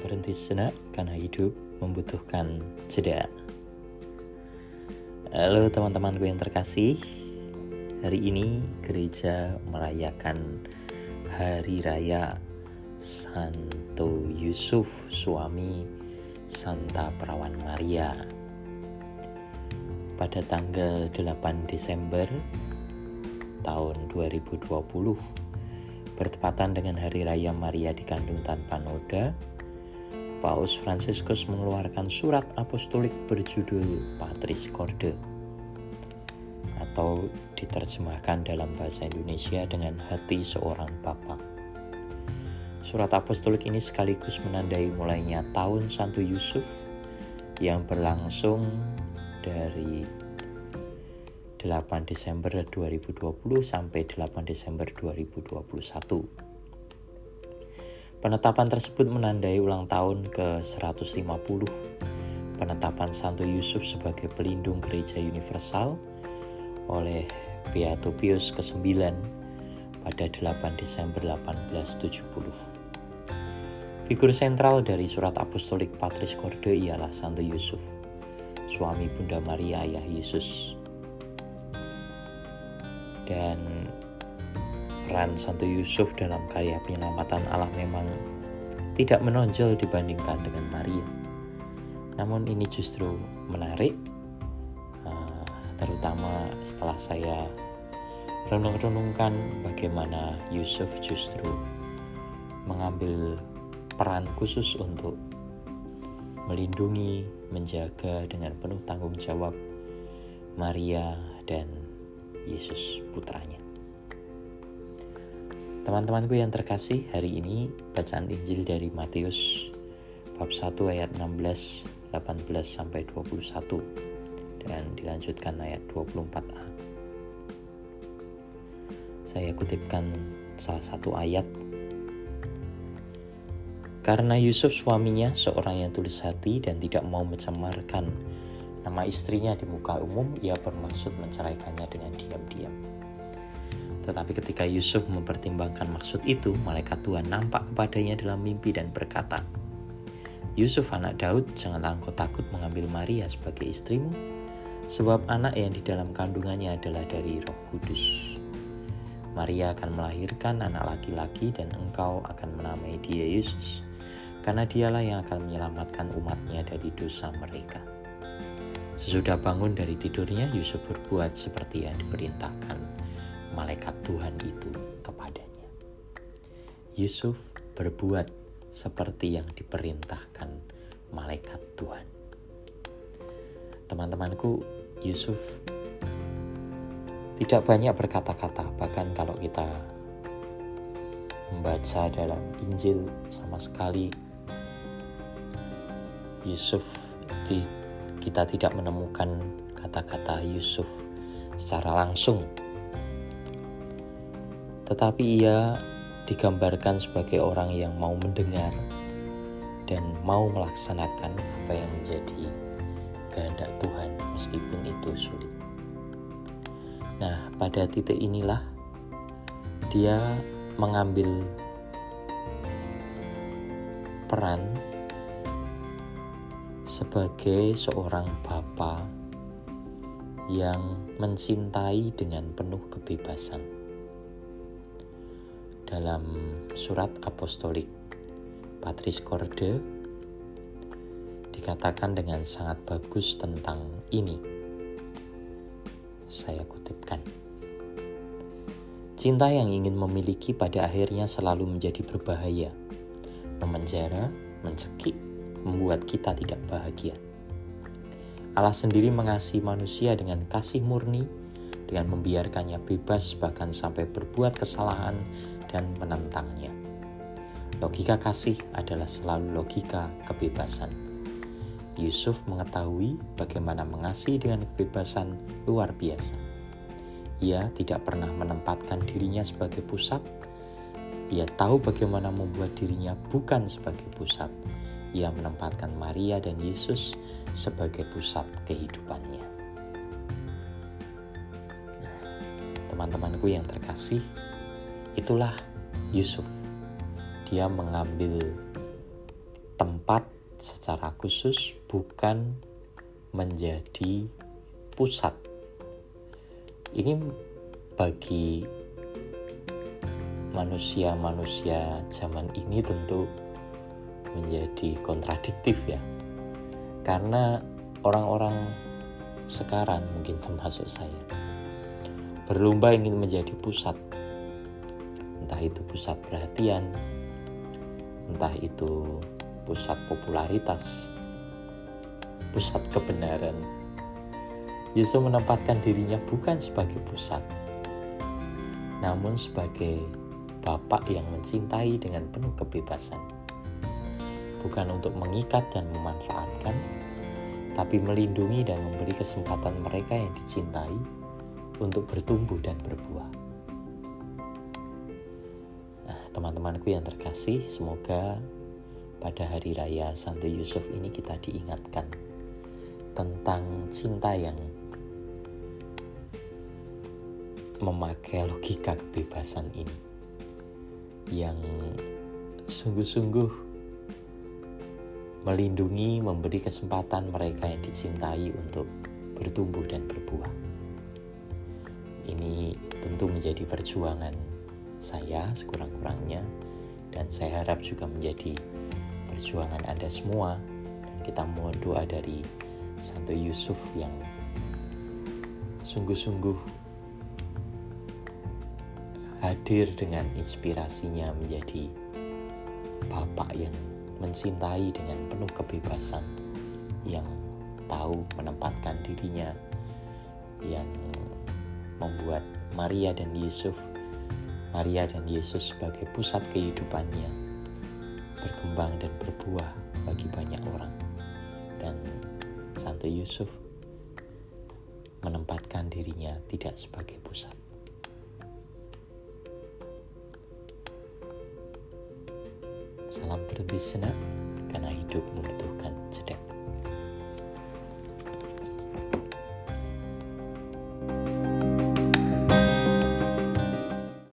berhenti sejenak karena hidup membutuhkan jeda. Halo teman-temanku yang terkasih, hari ini gereja merayakan Hari Raya Santo Yusuf, suami Santa Perawan Maria. Pada tanggal 8 Desember tahun 2020, bertepatan dengan Hari Raya Maria dikandung tanpa noda, Paus Fransiskus mengeluarkan surat apostolik berjudul Patris Corde atau diterjemahkan dalam bahasa Indonesia dengan hati seorang bapa. Surat apostolik ini sekaligus menandai mulainya tahun Santo Yusuf yang berlangsung dari 8 Desember 2020 sampai 8 Desember 2021. Penetapan tersebut menandai ulang tahun ke-150 penetapan Santo Yusuf sebagai pelindung gereja universal oleh Beato Pius ke-9 pada 8 Desember 1870. Figur sentral dari surat apostolik Patris Corde ialah Santo Yusuf, suami Bunda Maria Ayah Yesus dan peran Santo Yusuf dalam karya penyelamatan Allah memang tidak menonjol dibandingkan dengan Maria. Namun ini justru menarik, eh, terutama setelah saya renung-renungkan bagaimana Yusuf justru mengambil peran khusus untuk melindungi, menjaga dengan penuh tanggung jawab Maria dan Yesus putranya. Teman-temanku yang terkasih, hari ini bacaan Injil dari Matius bab 1 ayat 16, 18 sampai 21 dan dilanjutkan ayat 24a. Saya kutipkan salah satu ayat karena Yusuf suaminya seorang yang tulis hati dan tidak mau mencemarkan nama istrinya di muka umum, ia bermaksud menceraikannya dengan diam-diam. Tetapi ketika Yusuf mempertimbangkan maksud itu, malaikat Tuhan nampak kepadanya dalam mimpi dan berkata, Yusuf anak Daud, janganlah engkau takut mengambil Maria sebagai istrimu, sebab anak yang di dalam kandungannya adalah dari roh kudus. Maria akan melahirkan anak laki-laki dan engkau akan menamai dia Yesus, karena dialah yang akan menyelamatkan umatnya dari dosa mereka. Sesudah bangun dari tidurnya, Yusuf berbuat seperti yang diperintahkan malaikat Tuhan itu kepadanya. Yusuf berbuat seperti yang diperintahkan malaikat Tuhan. Teman-temanku, Yusuf tidak banyak berkata-kata, bahkan kalau kita membaca dalam Injil sama sekali Yusuf kita tidak menemukan kata-kata Yusuf secara langsung. Tetapi ia digambarkan sebagai orang yang mau mendengar dan mau melaksanakan apa yang menjadi kehendak Tuhan meskipun itu sulit. Nah, pada titik inilah dia mengambil peran sebagai seorang bapa yang mencintai dengan penuh kebebasan. Dalam surat apostolik Patris Corde dikatakan dengan sangat bagus tentang ini. Saya kutipkan. Cinta yang ingin memiliki pada akhirnya selalu menjadi berbahaya, memenjara, mencekik, membuat kita tidak bahagia. Allah sendiri mengasihi manusia dengan kasih murni, dengan membiarkannya bebas, bahkan sampai berbuat kesalahan dan menentangnya. Logika kasih adalah selalu logika kebebasan. Yusuf mengetahui bagaimana mengasihi dengan kebebasan luar biasa. Ia tidak pernah menempatkan dirinya sebagai pusat. Ia tahu bagaimana membuat dirinya bukan sebagai pusat, ia menempatkan Maria dan Yesus sebagai pusat kehidupannya. Nah, teman-temanku yang terkasih, itulah Yusuf. Dia mengambil tempat secara khusus bukan menjadi pusat. Ini bagi manusia-manusia zaman ini tentu menjadi kontradiktif ya. Karena orang-orang sekarang mungkin termasuk saya berlomba ingin menjadi pusat. Entah itu pusat perhatian, entah itu pusat popularitas, pusat kebenaran. Yesus menempatkan dirinya bukan sebagai pusat, namun sebagai Bapak yang mencintai dengan penuh kebebasan. Bukan untuk mengikat dan memanfaatkan, tapi melindungi dan memberi kesempatan mereka yang dicintai untuk bertumbuh dan berbuah. Teman-temanku yang terkasih, semoga pada hari raya Santo Yusuf ini kita diingatkan tentang cinta yang memakai logika kebebasan ini yang sungguh-sungguh melindungi, memberi kesempatan mereka yang dicintai untuk bertumbuh dan berbuah. Ini tentu menjadi perjuangan saya sekurang-kurangnya. Dan saya harap juga menjadi perjuangan Anda semua. Dan kita mohon doa dari Santo Yusuf yang sungguh-sungguh hadir dengan inspirasinya menjadi bapak yang mencintai dengan penuh kebebasan yang tahu menempatkan dirinya yang membuat Maria dan Yesus Maria dan Yesus sebagai pusat kehidupannya berkembang dan berbuah bagi banyak orang dan Santo Yusuf menempatkan dirinya tidak sebagai pusat Salam berhenti senak karena hidup membutuhkan.